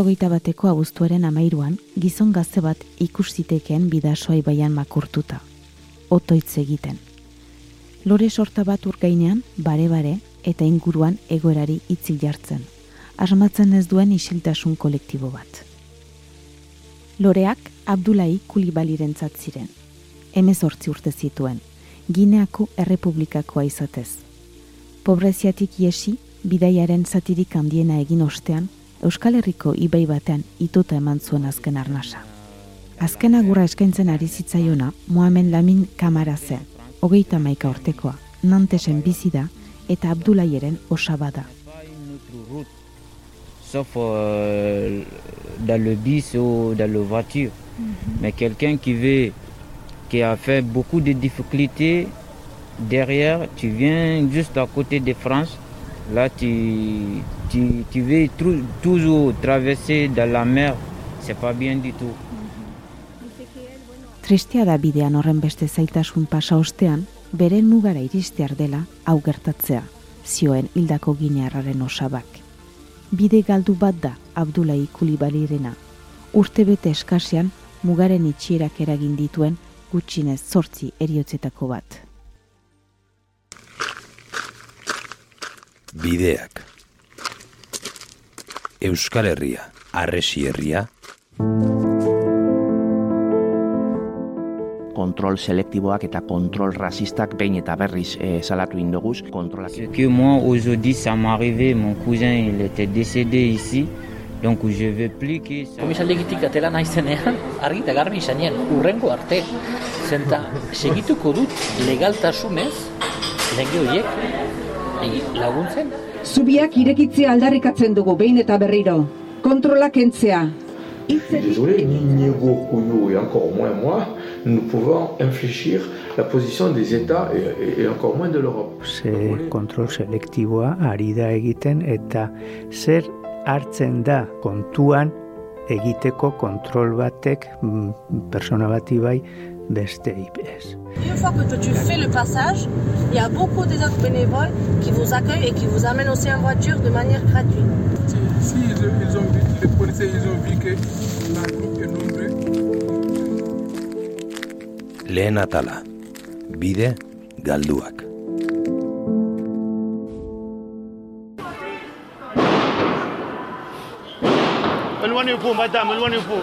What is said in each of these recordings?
hogeita bateko abuztuaren amairuan, gizon gazte bat ikus zitekeen bidasoa ibaian makurtuta. Otoitz egiten. Lore sorta bat urgainean, bare-bare eta inguruan egoerari itzik jartzen. Asmatzen ez duen isiltasun kolektibo bat. Loreak Abdulai Kulibaliren ziren. Hemez hortzi urte zituen, Gineako Errepublikakoa izatez. Pobreziatik iesi, bidaiaren zatirik handiena egin ostean, Euskal Herriko ibai batean ituta eman zuen azken arnasa. Azken agurra eskaintzen ari zitzaiona, Mohamed Lamin kamara zen, hogeita maika ortekoa, nantesen bizi da eta Abdulaieren osaba da. Sauf euh, dans le bis ou dans le voiture. Mm -hmm. Mais quelqu'un qui veut, qui a fait beaucoup de difficultés derrière, tu viens juste à côté de France, là tu, tu, tu veux toujours traverser dans la mer, c'est pas bien du tout. Tristea da bidean horren beste zaitasun pasa ostean, beren mugara iristear dela hau gertatzea, zioen hildako ginearraren osabak. Bide galdu bat da Abdulai Kulibalirena. Urte bete eskasean mugaren itxierak eragin dituen gutxinez zortzi eriotzetako bat. Bideak Euskal Herria, Arresi Herria. Selektiboak eta kontrol rasistak behin eta berriz eh, salatu indoguz. Kontrolak... Ce que moi, aujourd'hui, ça m'est arrivé, mon cousin, il était décédé ici, donc je veux plus que... Komisaldegitik atela naizenean, argi eta garbi izanen, urrengo arte. Zenta, segituko dut legaltasunez, lege horiek, laguntzen, Zubiak irekitzea aldarrikatzen dugu behin eta berriro. Kontrolak entzea. Désolé, ni Niego, et encore moins moi, nous pouvons infléchir la position des États et, et encore moins de l'Europe. Se kontrol selektiboa ari da egiten eta zer hartzen da kontuan egiteko kontrol batek mm, persona bati bai beste IPS. Une fois que tu fais le passage, il y a beaucoup des autres bénévoles qui vous accueillent et qui vous amènent aussi en voiture de manière gratuite. Si, si ils, ils ont vu, les policiers ils ont vu que la lehen atala, bide galduak. Elle va nous pour, madame, elle va nous pour.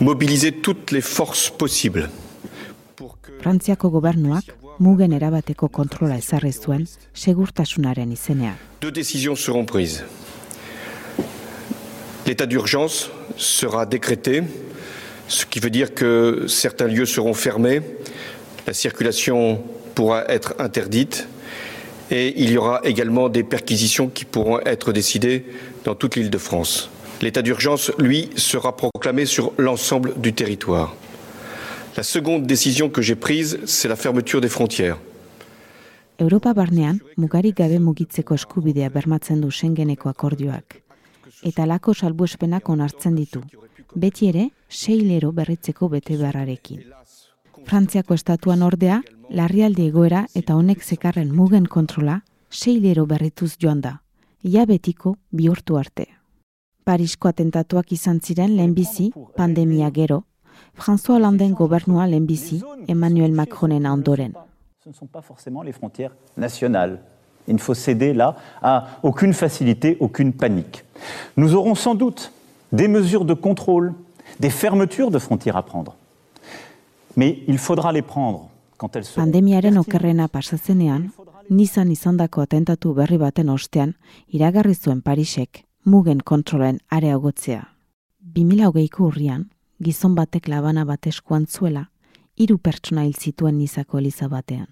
mobilisé toutes les forces possibles. Frantziako gobernuak mugen erabateko kontrola ezarri zuen segurtasunaren izenean. Deux décisions seront prises. L'état d'urgence sera décrété ce qui veut dire que certains lieux seront fermés, la circulation pourra être interdite et il y aura également des perquisitions qui pourront être décidées dans toute l'île de France. L'état d'urgence, lui, sera proclamé sur l'ensemble du territoire. La seconde décision que j'ai prise, c'est la fermeture des frontières. Europa barnean, mugarik gabe mugitzeko eskubidea bermatzen du Schengeneko akordioak. Eta lako salbuespenak onartzen ditu, beti ere sei lero berritzeko bete beharrarekin. Frantziako estatuan ordea, larrialdi egoera eta honek zekarren mugen kontrola sei lero berrituz joan da, ia betiko bihurtu arte. Parisko atentatuak izan ziren lehenbizi, pandemia gero, François Hollanden gobernua lehenbizi, Emmanuel Macronen ondoren. Ce ne sont pas forcément les frontières nationales Il ne faut céder là à aucune facilité, aucune panique. Nous aurons sans doute des mesures de contrôle, des fermetures de frontières à prendre. Mais il faudra les prendre quand elles seront... Pandemiaren okerrena pasatzenean, nizan izandako atentatu berri baten ostean, iragarri zuen Parisek mugen kontrolen areagotzea. 2008ko urrian, gizon batek labana bat eskuan zuela, hiru pertsona hil zituen nizako eliza batean.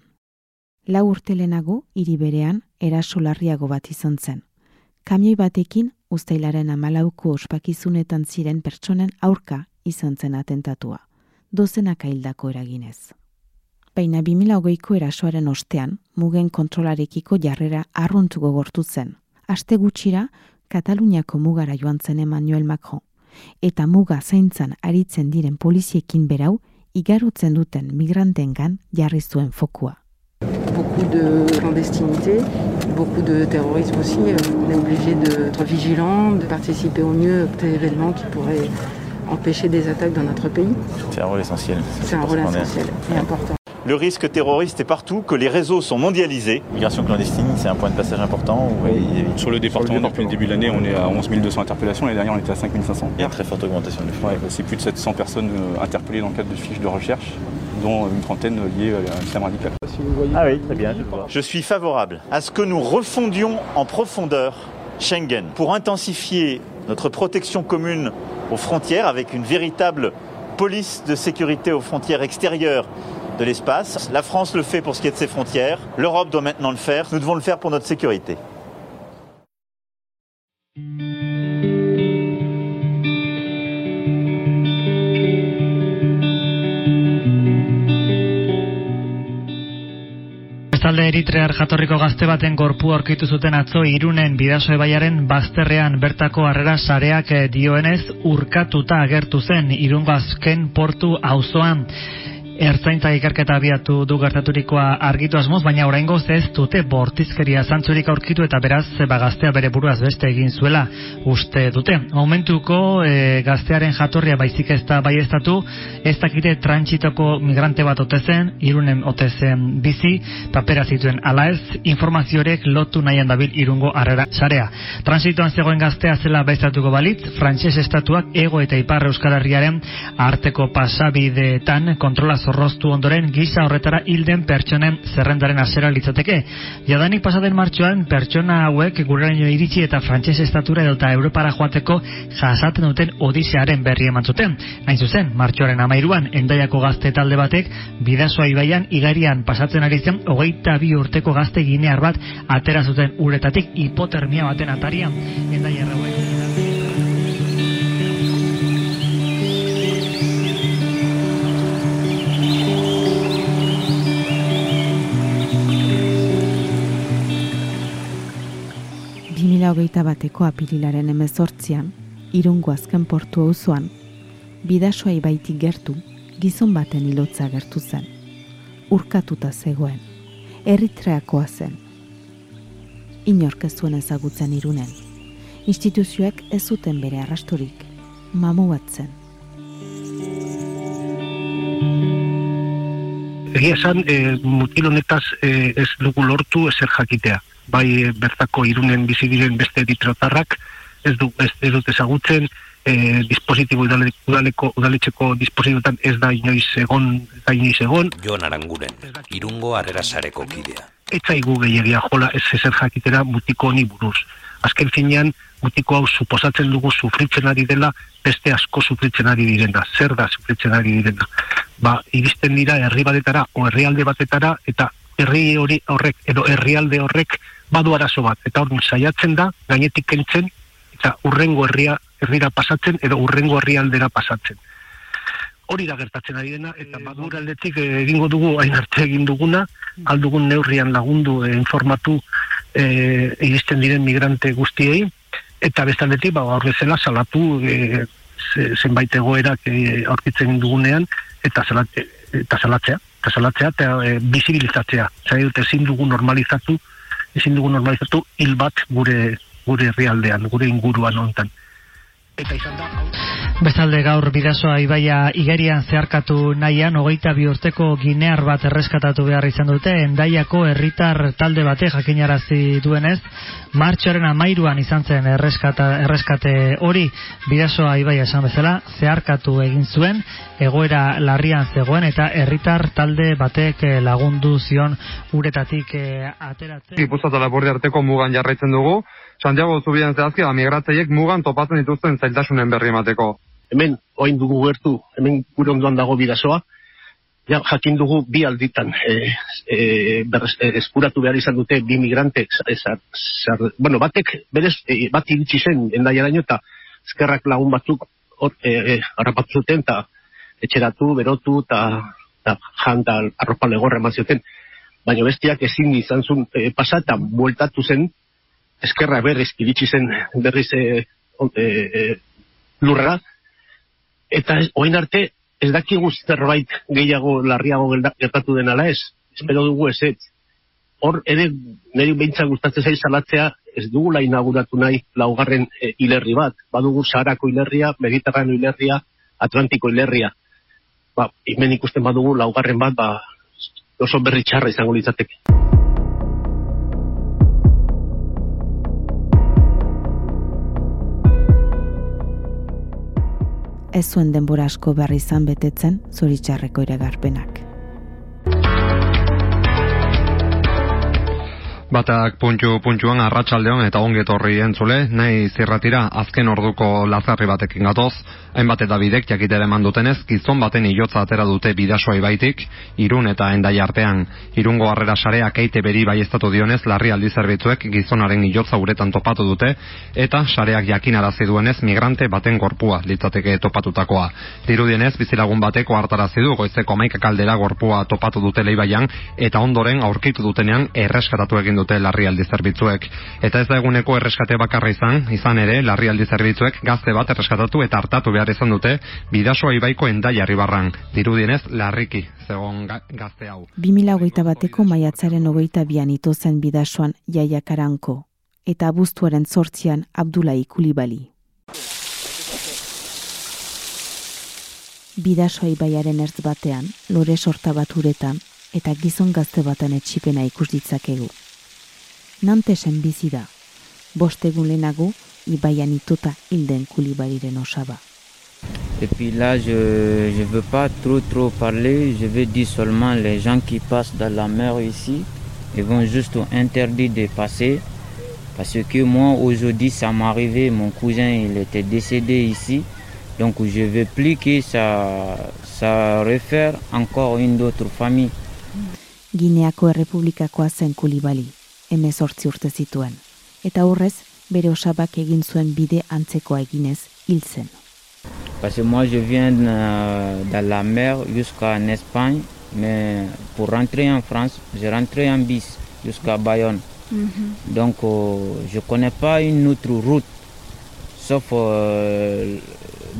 Lau urtelenago, hiri berean, eraso larriago bat izan zen. Kamioi batekin, ustailaren amalauko ospakizunetan ziren pertsonen aurka izan zen atentatua. Dozenak hildako eraginez. Baina 2008ko erasoaren ostean, mugen kontrolarekiko jarrera arruntu gogortu zen. Aste gutxira, Kataluniako mugara joan zen Emmanuel Macron, eta muga zaintzan aritzen diren poliziekin berau, igarotzen duten migrantengan jarri zuen fokua. Beaucoup de clandestinité, beaucoup de terrorisme aussi. On est obligé d'être vigilant, de participer au mieux à des événements qui pourraient empêcher des attaques dans notre pays. C'est un rôle essentiel. C'est un rôle essentiel et important. Le risque terroriste est partout, que les réseaux sont mondialisés. Migration clandestine, c'est un point de passage important. Oui. Sur le département, depuis le début de l'année, on est à 11 200 interpellations. L'année dernière, on était à 5 500. Il y a une très forte augmentation de flux. Ouais, c'est plus de 700 personnes euh, interpellées dans le cadre de fiches de recherche, dont une trentaine liées à l'islam radical. Ah oui, très bien. Je suis favorable à ce que nous refondions en profondeur Schengen pour intensifier notre protection commune aux frontières avec une véritable police de sécurité aux frontières extérieures de l'espace. La France le fait pour ce qui est de ses frontières. L'Europe doit maintenant le faire. Nous devons le faire pour notre sécurité. Talde eritrear jatorriko gazte baten gorpu aurkitu zuten atzo irunen bidaso ebaiaren bazterrean bertako harrera sareak dioenez urkatuta agertu zen irungo azken portu auzoan. Ertzaintza ikerketa abiatu du gertaturikoa argitu asmoz, baina oraingo ez dute bortizkeria zantzurik aurkitu eta beraz ba, gaztea bere buruaz beste egin zuela uste dute. Momentuko e, gaztearen jatorria baizik ez da bai ez dakite trantsitoko migrante bat otezen, irunen otezen bizi, papera zituen ala ez, informaziorek lotu nahian dabil irungo arrera sarea. Transitoan zegoen gaztea zela baizatuko balitz, frantses estatuak ego eta ipar euskal herriaren arteko pasabideetan kontrola zorroztu ondoren gisa horretara hilden pertsonen zerrendaren azera litzateke. Jadanik pasaden martxoan pertsona hauek gureraino iritsi eta frantses estatura edo eta Europara joateko jasaten duten odisearen berri eman zuten. Hain zuzen, martxoaren amairuan endaiako gazte talde batek bidazoa ibaian igarian pasatzen ari zen hogeita bi urteko gazte ginear bat atera zuten uretatik hipotermia baten atarian endaia hogeita bateko apirilaren emezortzian, irungo azken portu auzoan, bidasoa ibaitik gertu, gizon baten ilotza gertu zen. Urkatuta zegoen, erritreakoa zen. Inork ez zuen ezagutzen irunen. Instituzioek ez zuten bere arrastorik, mamu bat zen. Egia esan, e, mutilonetaz e, ez dugu lortu ezer jakitea bai bertako irunen bizi diren beste editrotarrak ez du ez, ez dut ezagutzen e, dispositibo udaleko udaletxeko dispositiboetan ez da inoiz egon da inoiz egon. Jon Aranguren irungo harrera sareko kidea. Ez zaigu gehiagia jola ez ezer jakitera mutiko honi buruz. Azken finean mutiko hau suposatzen dugu sufritzen ari dela beste asko sufritzen ari direna. Zer da sufritzen ari direna? Ba iristen dira herri batetara o herrialde batetara eta herri hori horrek edo herrialde horrek badu arazo bat, eta hor saiatzen da, gainetik kentzen, eta urrengo herria, herrira pasatzen, edo urrengo herrialdera pasatzen. Hori da gertatzen ari dena, eta badur aldetik eh, egingo dugu, hain arte egin duguna, aldugun neurrian lagundu e, informatu e, iristen diren migrante guztiei, eta bestaldetik, ba, hor bezala, salatu e, zenbait egoerak e, aurkitzen dugunean, eta, salat, eta salatzea, eta salatzea, eta e, bizibilizatzea. Zai dute ezin dugu normalizatu, ezin dugu normalizatu hil bat gure gure herrialdean, gure inguruan hontan. Eta izan da... Bestalde gaur bidasoa ibaia igerian zeharkatu nahian, hogeita bi urteko ginear bat erreskatatu behar izan dute, endaiako herritar talde bate jakinarazi duenez, martxoaren amairuan izan zen erreskata, erreskate hori bidasoa ibaia esan bezala, zeharkatu egin zuen, egoera larrian zegoen eta herritar talde batek eh, lagundu zion uretatik eh, ateratzen. Gipuzkoa eta Lapurdi arteko mugan jarraitzen dugu, Santiago Zubian zehazki, migratzaiek mugan topatzen dituzten zailtasunen berri emateko. Hemen, oain dugu gertu, hemen gure ondoan dago bidazoa, ja, jakin dugu bi alditan e, e, berrez, e, eskuratu behar izan dute bi migrante, zar, zar, bueno, batek, berez, e, bat iritsi zen endaiaraino eta eskerrak lagun batzuk hor, e, e, zuten eta etxeratu, berotu eta jan eta arropa legorra eman zioten. Baina bestiak ezin izan zuen e, pasa eta bueltatu zen eskerra berriz iritsi zen berriz e, e, lurra. Eta ez, oin arte ez dakigu zerbait gehiago larriago gertatu den ala ez. Espero dugu ez ez. Hor ere niri behintza gustatzen zain salatzea ez dugula inauguratu nahi laugarren e, hilerri bat. Badugu Saharako hilerria, Mediterrano hilerria Atlantiko hilerria. Ba, hemen ikusten badugu laugarren bat ba, oso berri txarra izango litzateke ez zuen denbora asko berri izan betetzen zoritxarreko iragarpenak. Batak puntxu puntxuan arratsaldeon eta ongi etorri entzule, nahi zirratira azken orduko lazarri batekin gatoz, hainbat eta bidek jakitere mandutenez, gizon baten ilotza atera dute bidasoa ibaitik, irun eta endai artean. Irungo harrera sareak eite beri bai estatu dionez, larri aldi zerbitzuek gizonaren ilotza uretan topatu dute, eta sareak jakinarazi duenez migrante baten gorpua litzateke topatutakoa. Dirudienez, bizilagun bateko hartarazi du goizeko maika kaldera gorpua topatu dute leibaian, eta ondoren aurkitu dutenean erreskatatu egin dute larrialdi zerbitzuek. Eta ez da eguneko erreskate bakarra izan, izan ere, larrialdi zerbitzuek gazte bat erreskatatu eta hartatu behar izan dute, bidasoa ibaiko endaiarri barran. Dirudienez, larriki, zegon gazte hau. 2008 bateko maiatzaren hogeita bian ito zen bidasoan jaiakaranko, eta abuztuaren zortzian Abdulai Kulibali. Bidasoa ibaiaren ertz batean, lore sorta bat uretan, eta gizon gazte batan etxipena ikus ditzakegu. Nantesen bizi da. Bostegun lehenago ibaian hilden kulibariren osaba. Et puis là, je ne veux pas trop trop parler, je veux dire seulement les gens qui passent dans la mer ici, ils vont juste interdire de passer. Parce que moi, aujourd'hui, ça m'est arrivé, mon cousin, il était décédé ici. Donc je ne veux plus que ça, ça réfère encore une autre famille. Gineako errepublikakoa zen kulibali emezortzi urte zituen, eta horrez bere osabak egin zuen bide antzekoa eginez hil zen. Parce que moi je viens dans la mer jusqu'en Espagne, mais pour rentrer en France, je rentré en bis jusqu'à Bayonne. Mm -hmm. Donc euh, je connais pas une autre route, sauf euh,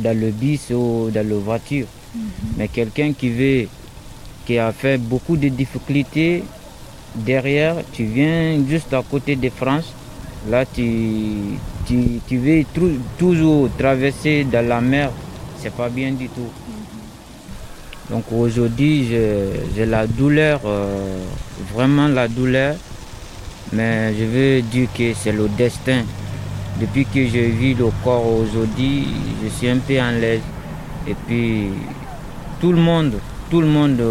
dans le bis ou dans la voiture. Mm -hmm. Mais quelqu'un qui veut, qui a fait beaucoup de difficultés derrière, tu viens juste à côté de France. Là, tu, tu, tu veux toujours traverser dans la mer. C'est pas bien du tout. Donc aujourd'hui, j'ai la douleur, euh, vraiment la douleur. Mais je veux dire que c'est le destin. Depuis que je vis le corps aujourd'hui, je suis un peu en l'aise. Et puis, tout le monde, tout le monde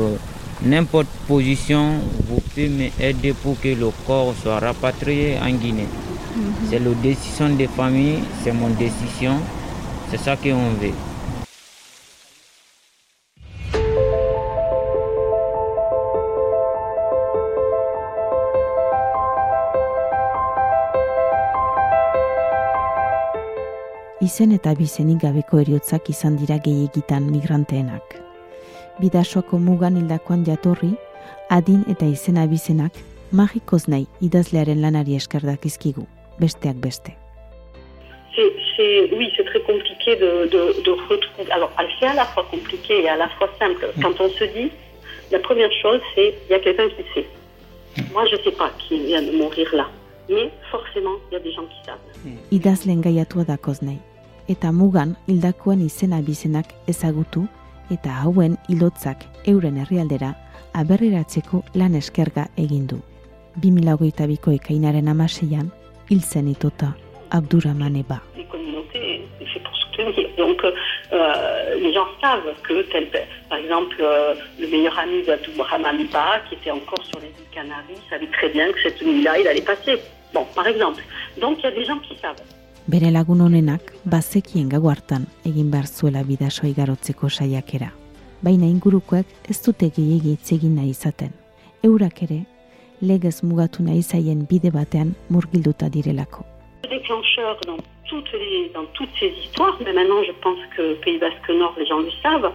n'importe position, vous pouvez m'aider pour que le corps soit rapatrié en Guinée. Mm -hmm. C'est la décision des familles, c'est mon décision, c'est ça qu'on veut. Izen eta bizenik gabeko eriotzak izan dira gehiegitan migranteenak bidasoko mugan hildakoan jatorri, adin eta izena bizenak, magikoz nahi idazlearen lanari eskerdak izkigu, besteak beste. C'est, oui, c'est très compliqué de, de, de retrouver. Alors, c'est à la fois compliqué et à la fois simple. Mm. Quand on se dit, la première chose, c'est il y a quelqu'un qui sait. Moi, je ne sais pas qui vient de mourir là. Mais forcément, il y a des gens qui savent. Idazlen gaiatua da koznei. eta mugan hildakoen izena bizenak ezagutu eta hauen hilotzak euren herrialdera aberriratzeko lan eskerga egin du. 2008ko ekainaren amaseian, hil zen itota Abdurrahman Eba. Donc, euh, les gens savent que, tel, par exemple, euh, le meilleur ami d'Abdourahman Ba, qui était encore sur les îles Canaries, savait très bien que cette nuit-là, il allait passer. Bon, par exemple. Donc, il y a des gens qui savent. Bere lagun honenak bazekien gau hartan egin behar zuela bidasoa igarotzeko saiakera. Baina ingurukoek ez dute gehiegi hitz egin nahi izaten. Eurak ere, legez mugatu nahi zaien bide batean murgilduta direlako. Le déclencheur dans toutes, les, dans toutes ces histoires, mais maintenant je pense que Pays Basque Nord, les gens le savent,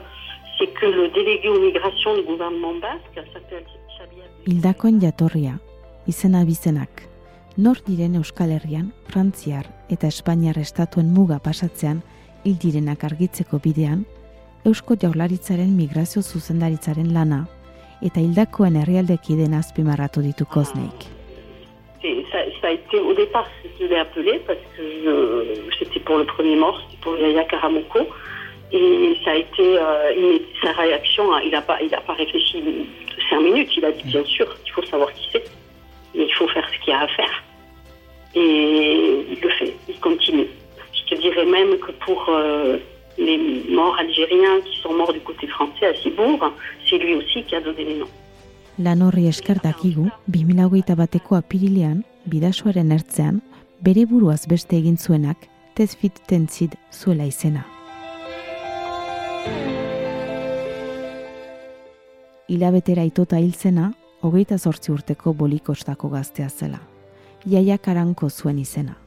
c'est que le délégué aux migrations du gouvernement basque s'appelle Xavier Hildakoen jatorria, izena bizenak, nor diren Euskal Herrian, Frantziar eta Espainiar estatuen muga pasatzean hil direnak argitzeko bidean, Eusko Jaurlaritzaren migrazio zuzendaritzaren lana eta hildakoen herrialdekideen azpimarratu ditu Kozneik. Ça, ça a été, au départ, je l'ai appelé parce que c'était pour le premier mort, c'était pour Yaya Karamoko. Et ça a été, euh, sa réaction, il n'a pas, pas réfléchi cinq minutes. Il a dit, bien sûr, il faut savoir qui c'est. Et il faut faire ce qu'il y a à faire. Et il le fait, il continue. Je te dirais même que pour euh, les morts algériens qui sont morts du côté français à Cibourg, c'est lui aussi qui a donné les noms. Lan horri esker dakigu, 2008 bateko apirilean, bidasoaren ertzean, bere buruaz beste egin zuenak, tezfit tentzid zuela izena. Hilabetera itota hiltzena, hogeita zortzi urteko bolikostako gaztea zela. Jaia karanko zuen izena.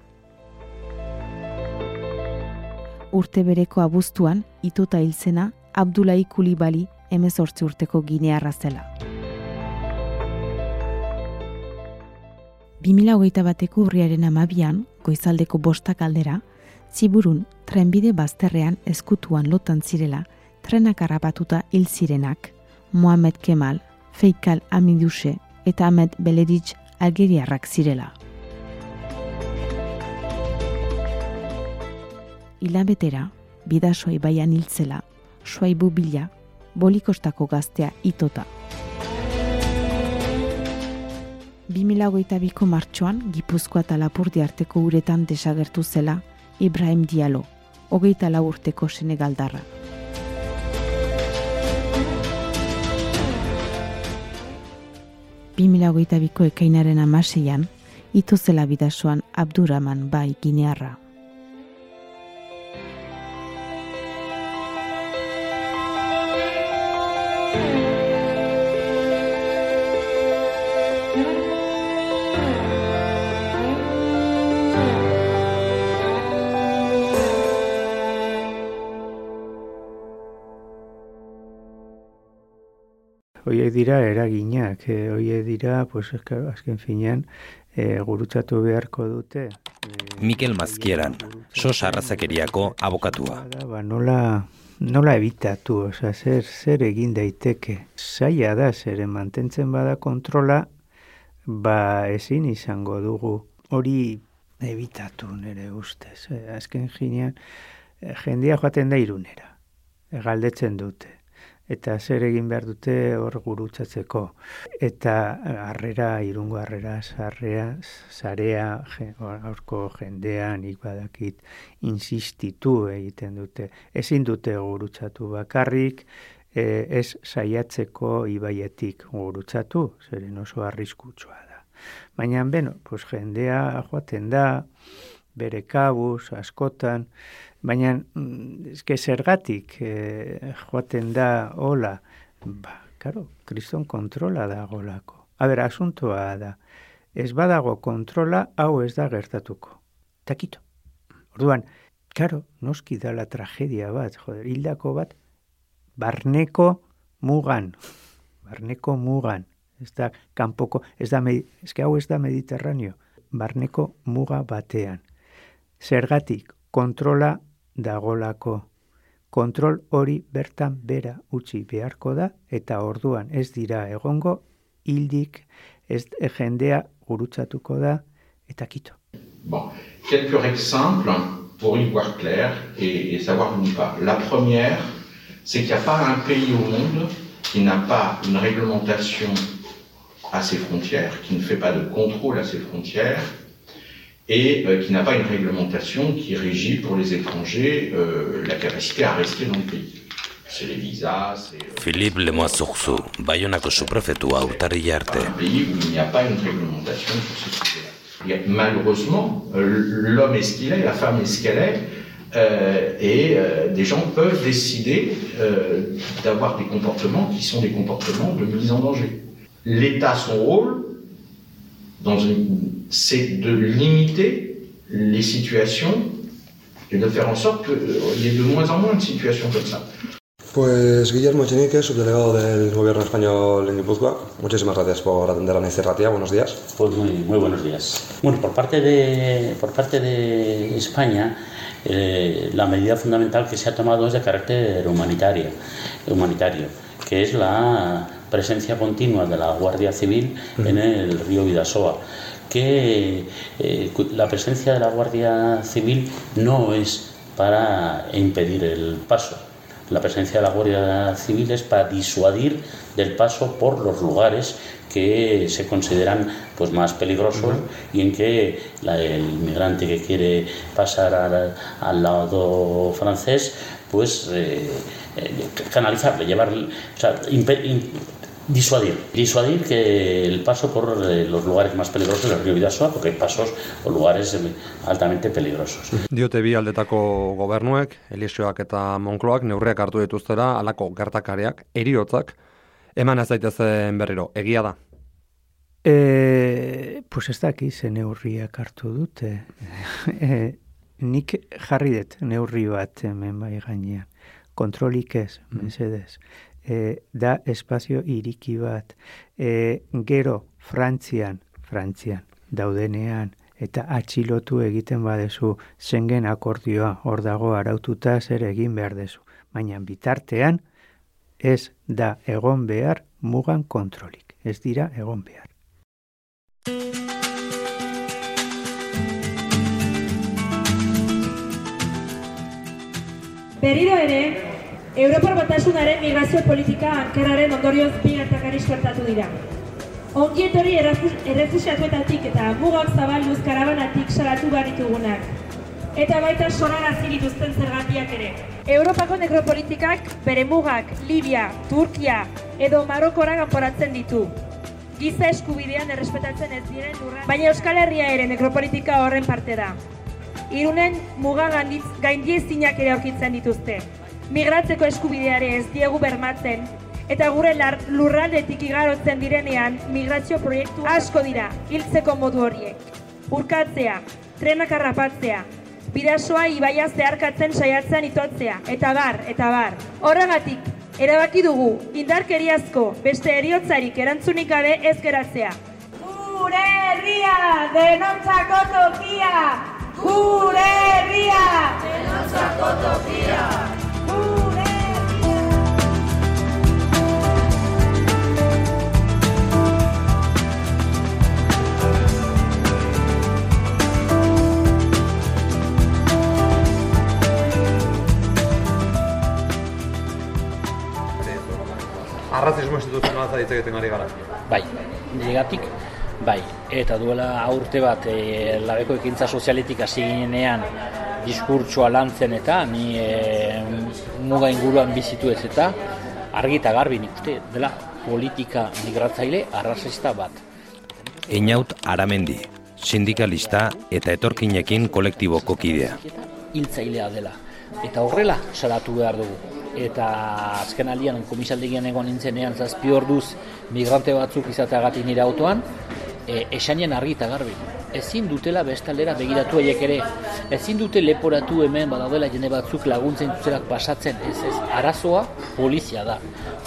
Urte bereko abuztuan, itota hiltzena, Abdulai Kulibali emezortzi urteko ginearra zela. 2008 bateko urriaren amabian, goizaldeko bostak aldera, ziburun trenbide bazterrean eskutuan lotan zirela, trenak harrapatuta hil zirenak, Mohamed Kemal, Feikal Amiduse eta Ahmed Belerich algeriarrak zirela. Hilabetera, bidasoa ibaian hiltzela, suaibu bila, bolikostako gaztea itota. 2008ko martxoan, Gipuzkoa eta Lapurdi arteko uretan desagertu zela Ibrahim Diallo, hogeita lau urteko senegaldarra. Bi mila hogeita biko ekainaren amaseian, ito zela bidasoan Abduraman bai ginearra. Hoiek dira eraginak, e, hoiek dira, pues, azken finean, e, gurutzatu beharko dute. Mikel Mazkieran, sos arrazakeriako abokatua. Ba, nola, nola ebitatu, oza, zer, zer egin daiteke. Zaila da, zer mantentzen bada kontrola, ba ezin izango dugu hori ebitatu nire ustez. E, azken finean, e, jendia joaten da irunera, e, galdetzen dute eta zer egin behar dute hor gurutzatzeko. Eta eh, harrera, irungo harrera, sarrea, zarea, je- aurko jendea, nik badakit, insistitu egiten dute. Ezin dute gurutzatu bakarrik, eh, ez saiatzeko ibaietik gurutzatu, zeren oso arriskutsua da. Baina, beno, pues jendea joaten da, bere kabuz, askotan, baina, mm, eske zergatik eh, joaten da hola, ba, karo, kriston kontrola dagolako. A ber, asuntoa da, ez badago kontrola, hau ez da gertatuko. Takito. Orduan, karo, noski dala tragedia bat, joder, hildako bat, barneko mugan, barneko mugan, ez da kanpoko, ez da, que hau ez da mediterraneo, barneko muga batean. Zergatik, kontrola dagolako. Kontrol hori bertan bera utzi beharko da, eta orduan ez dira egongo, hildik, ez jendea gurutzatuko da, eta kito. Bon, quelques exemples. pour y voir clair et, et savoir où pas. La première, c'est qu'il n'y a pas un pays au monde qui n'a pas une réglementation à ses frontières, qui ne fait pas de contrôle à ses frontières, et euh, qui n'a pas une réglementation qui régit pour les étrangers euh, la capacité à rester dans le pays. C'est les visas, c'est... euh, Philippe Lemoizurzu, Bayonako suprefetua urtarrila arte. un pays où il n'y a pas une réglementation sur ce sujet-là. Malheureusement, l'homme est ce qu'il est, la femme est ce qu'elle est, euh, et euh, des gens peuvent décider euh, d'avoir des comportements qui sont des comportements de mise en danger. L'État, son rôle, dans une- c'est de limiter les situations et de faire en sorte qu'il y ait de moins en moins de situations comme ça. Pues Guillermo Echenique, subdelegado del Gobierno español en Guipúzcoa. Muchísimas gracias por atender a Naiz Ratia. Buenos días. Pues muy, muy buenos días. Bueno, por parte de, por parte de España, eh, la medida fundamental que se ha tomado es de carácter humanitario, humanitario, que es la presencia continua de la Guardia Civil en el río Vidasoa que eh, la presencia de la Guardia Civil no es para impedir el paso. La presencia de la Guardia Civil es para disuadir del paso por los lugares que se consideran pues más peligrosos y en que la- el inmigrante que quiere pasar al, al lado francés pues eh, eh, canalizarle, o sea, im- disuadir, disuadir que el paso por los lugares más peligrosos del río Bidasoa, porque hay pasos o lugares altamente peligrosos. Diote bi aldetako gobernuek, Elisioak eta Monkloak neurriak hartu dituztera halako gertakariak, eriotzak, eman ez daitezen berriro, egia da. E, pues ez daki ze neurriak hartu dute. e, nik jarri dut neurri bat hemen bai gainean. Kontrolik ez, mesedez. E, da espazio iriki bat. E, gero Frantzian, Frantzian, daudenean, eta atxilotu egiten badezu Schengen akordioa hor dago araututa zer egin behar dezu. Baina bitartean ez da egon behar mugan kontrolik. Ez dira egon behar. Berriro ere, Europar Batasunaren migrazio politika ankerraren ondorioz bi gertakari suertatu dira. Ongi etorri errefu- errefuxiatuetatik eta mugak zabalduz karabanatik salatu behar ditugunak. Eta baita sorarazi dituzten zergatiak ere. Europako nekropolitikak bere mugak Libia, Turkia edo Marokora kanporatzen ditu. Giza eskubidean errespetatzen ez diren lurra. Baina Euskal Herria ere nekropolitika horren parte da. Irunen muga gaindiezinak ere aurkitzen dituzte. Migratzeko eskubideare ez diegu bermatzen, eta gure lurraldetik igarotzen direnean migrazio proiektu asko dira hiltzeko modu horiek. Urkatzea, trenak harrapatzea, bidasoa ibaia zeharkatzen saiatzen itotzea, eta bar, eta bar. Horregatik, erabaki dugu, indarkeriazko beste eriotzarik erantzunik gabe ez geratzea. Gure herria, denontzako tokia! Gure herria! Denontzako tokia! Egiten ari gara. Bai, niregatik, bai, eta duela aurte bat e, labeko ekintza sozialetik hasi ginenean diskurtsoa lantzen eta ni e, muga inguruan bizitu ez eta argi eta garbi nik uste dela politika migratzaile arrazista bat. Einaut Aramendi, sindikalista eta etorkinekin kolektiboko kidea. hiltzailea dela. Eta horrela salatu behar dugu. Eta azken aldian komisaldegian egon nintzenean zazpi orduz migrante batzuk izateagatik nire autoan, e, esanien argi eta garbi. Ezin dutela bestaldera begiratu haiek ere. Ezin dute leporatu hemen badaudela jende batzuk laguntzen zuzerak pasatzen. Ez ez, arazoa polizia da.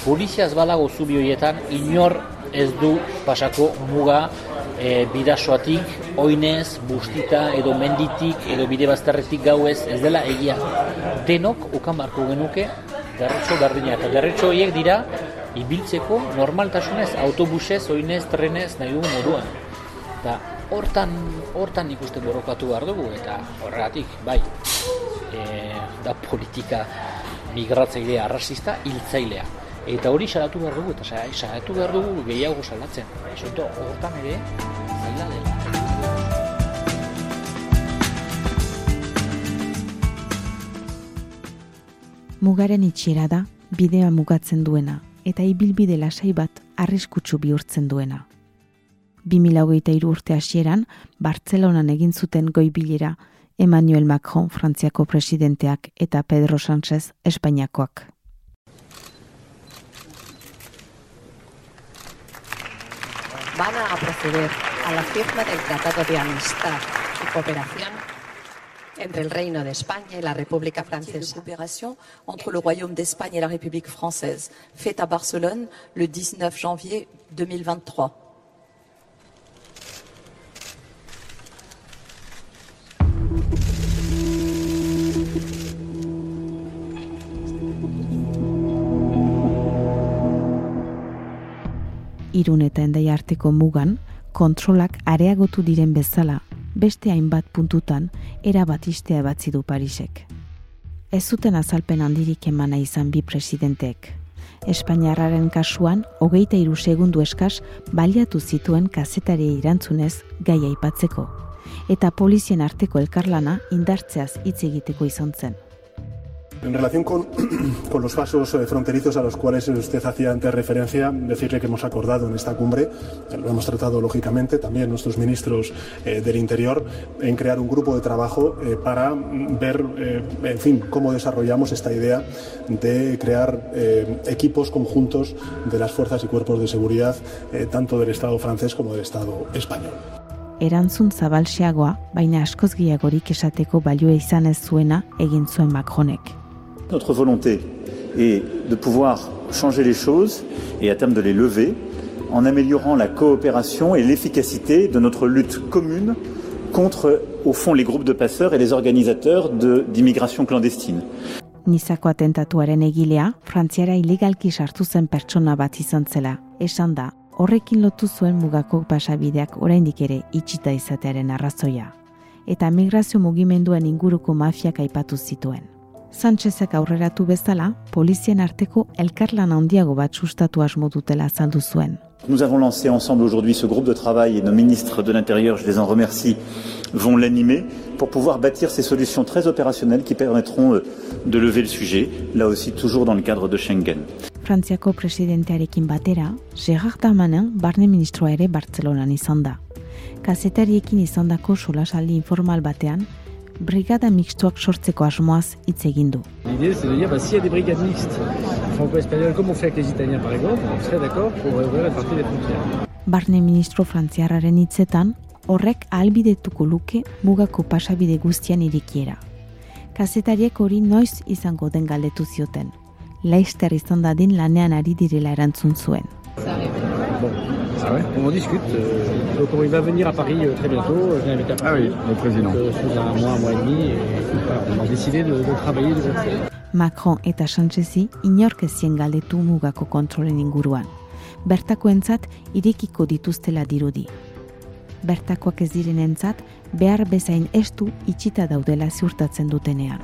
Polizia ez badago zubi horietan, inor ez du pasako muga e, bidasoatik, oinez, bustita, edo menditik, edo bide bazterretik gauez, ez dela egia. Denok ukan barko genuke derretxo berdina. Eta derretxo horiek dira ibiltzeko normaltasunez, autobusez, oinez, trenez, nahi dugun moduan. Eta hortan, hortan ikusten borrokatu behar dugu, eta horregatik, bai. e, da politika migratzailea, arrasista, hiltzailea. Eta hori salatu behar dugu, eta salatu behar dugu gehiago salatzen. Esoto, hortan ere, zaila dela. Mugaren itxiera da, bidea mugatzen duena, eta ibilbide lasai bat arriskutsu bihurtzen duena. 2008 urte hasieran, Bartzelonan egin zuten goibilera Emmanuel Macron Frantziako presidenteak eta Pedro Sánchez Espainiakoak. Van a proceder a la firma del Tratado de Amistad y Cooperación entre el Reino de España y la República Francesa. Coopération entre le Royaume d'Espagne et la République française, faite à Barcelone le 19 janvier 2023. Irun eta endai arteko mugan, kontrolak areagotu diren bezala, beste hainbat puntutan erabat istea batzi du Parisek. Ez zuten azalpen handirik emana izan bi presidenteek. Espainiarraren kasuan, hogeita iru segundu eskaz, baliatu zituen kazetari irantzunez gai aipatzeko. Eta polizien arteko elkarlana indartzeaz hitz egiteko izan zen. En relación con, los pasos eh, fronterizos a los cuales usted hacía antes referencia, decirle que hemos acordado en esta cumbre, lo hemos tratado lógicamente, también nuestros ministros eh, del Interior, en crear un grupo de trabajo eh, para ver, eh, en fin, cómo desarrollamos esta idea de crear equipos conjuntos de las fuerzas y cuerpos de seguridad, tanto del Estado francés como del Estado español. Erantzun baina askoz gehiagorik esateko balioa izan ez zuena egin zuen. Notre volonté est de pouvoir changer les choses et à terme de les lever en améliorant la coopération et l'efficacité de notre lutte commune contre, au fond, les groupes de passeurs et les organisateurs d'immigration clandestine. Nizako atentatuaren egilea, Frantziara ilegalki sartu zen pertsona bat izan zela. Esan da, horrekin lotu zuen mugako pasabideak oraindik ere itxita izatearen arrazoia. Eta migrazio mugimenduen inguruko mafiak aipatu zituen. Sánchezek aurreratu bezala, polizien arteko elkarlan handiago bat sustatu asmo dutela azaldu zuen. Nous avons lancé ensemble aujourd'hui ce groupe de travail et nos ministres de l'Intérieur, je les en remercie, vont l'animer pour pouvoir bâtir ces solutions très opérationnelles qui permettront euh, de lever le sujet, là aussi toujours dans le cadre de Schengen. Frantziako presidentearekin batera, Gerard Darmanin barne ministroa ere Bartzelonan izan da. Kazetariekin izandako solasaldi informal batean, brigada mixtoak sortzeko asmoaz hitz egin du. L'idée, c'est de dire, bah, s'il y a des brigades mixtes franco-espagnoles, comme on fait avec les Italiens par exemple, on serait d'accord pour ouvrir la partie des frontières. Barne ministro frantziarraren hitzetan, horrek ahalbidetuko luke mugako pasabide guztian irikiera. Kazetariek hori noiz izango den galdetu zioten. Leister izan dadin lanean ari direla erantzun zuen. Bon, ouais, on en discute. euh, donc il va venir à Paris euh, très bientôt. Je l'invite à Paris. Ah oui, le président. Donc, euh, sous un mois, un mois et demi. Et, voilà, on a décidé de, de travailler de. Macron eta Sánchezi inork ezien galdetu mugako kontrolen inguruan. Bertakoentzat irekiko dituztela dirudi. Bertakoak ez direnentzat behar bezain estu itxita daudela ziurtatzen dutenean.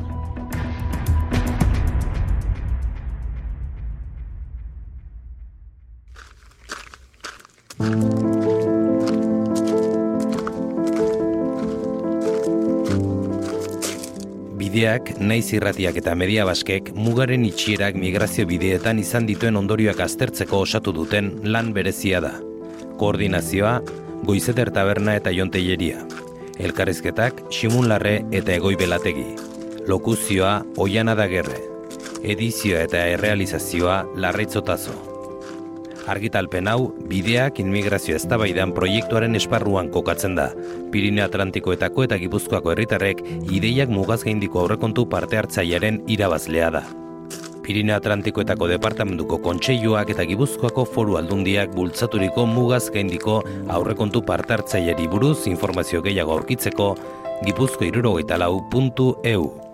Bideak, naiz irratiak eta media baskek mugaren itxierak migrazio bideetan izan dituen ondorioak aztertzeko osatu duten lan berezia da. Koordinazioa, goizeter taberna eta jonteieria. Elkarrizketak, Ximun Larre eta Egoi Belategi. Lokuzioa, Oiana Dagerre. Edizioa eta errealizazioa, Larraitzotazo. Argitalpen hau, bideak inmigrazio eztabaidan proiektuaren esparruan kokatzen da. Pirineo Atlantikoetako eta Gipuzkoako herritarrek ideiak mugaz gaindiko aurrekontu parte hartzailearen irabazlea da. Pirineo Atlantikoetako departamentuko kontseiluak eta Gipuzkoako foru aldundiak bultzaturiko mugaz gaindiko aurrekontu parte hartzaileri buruz informazio gehiago aurkitzeko gipuzko irurogeita lau puntu eu.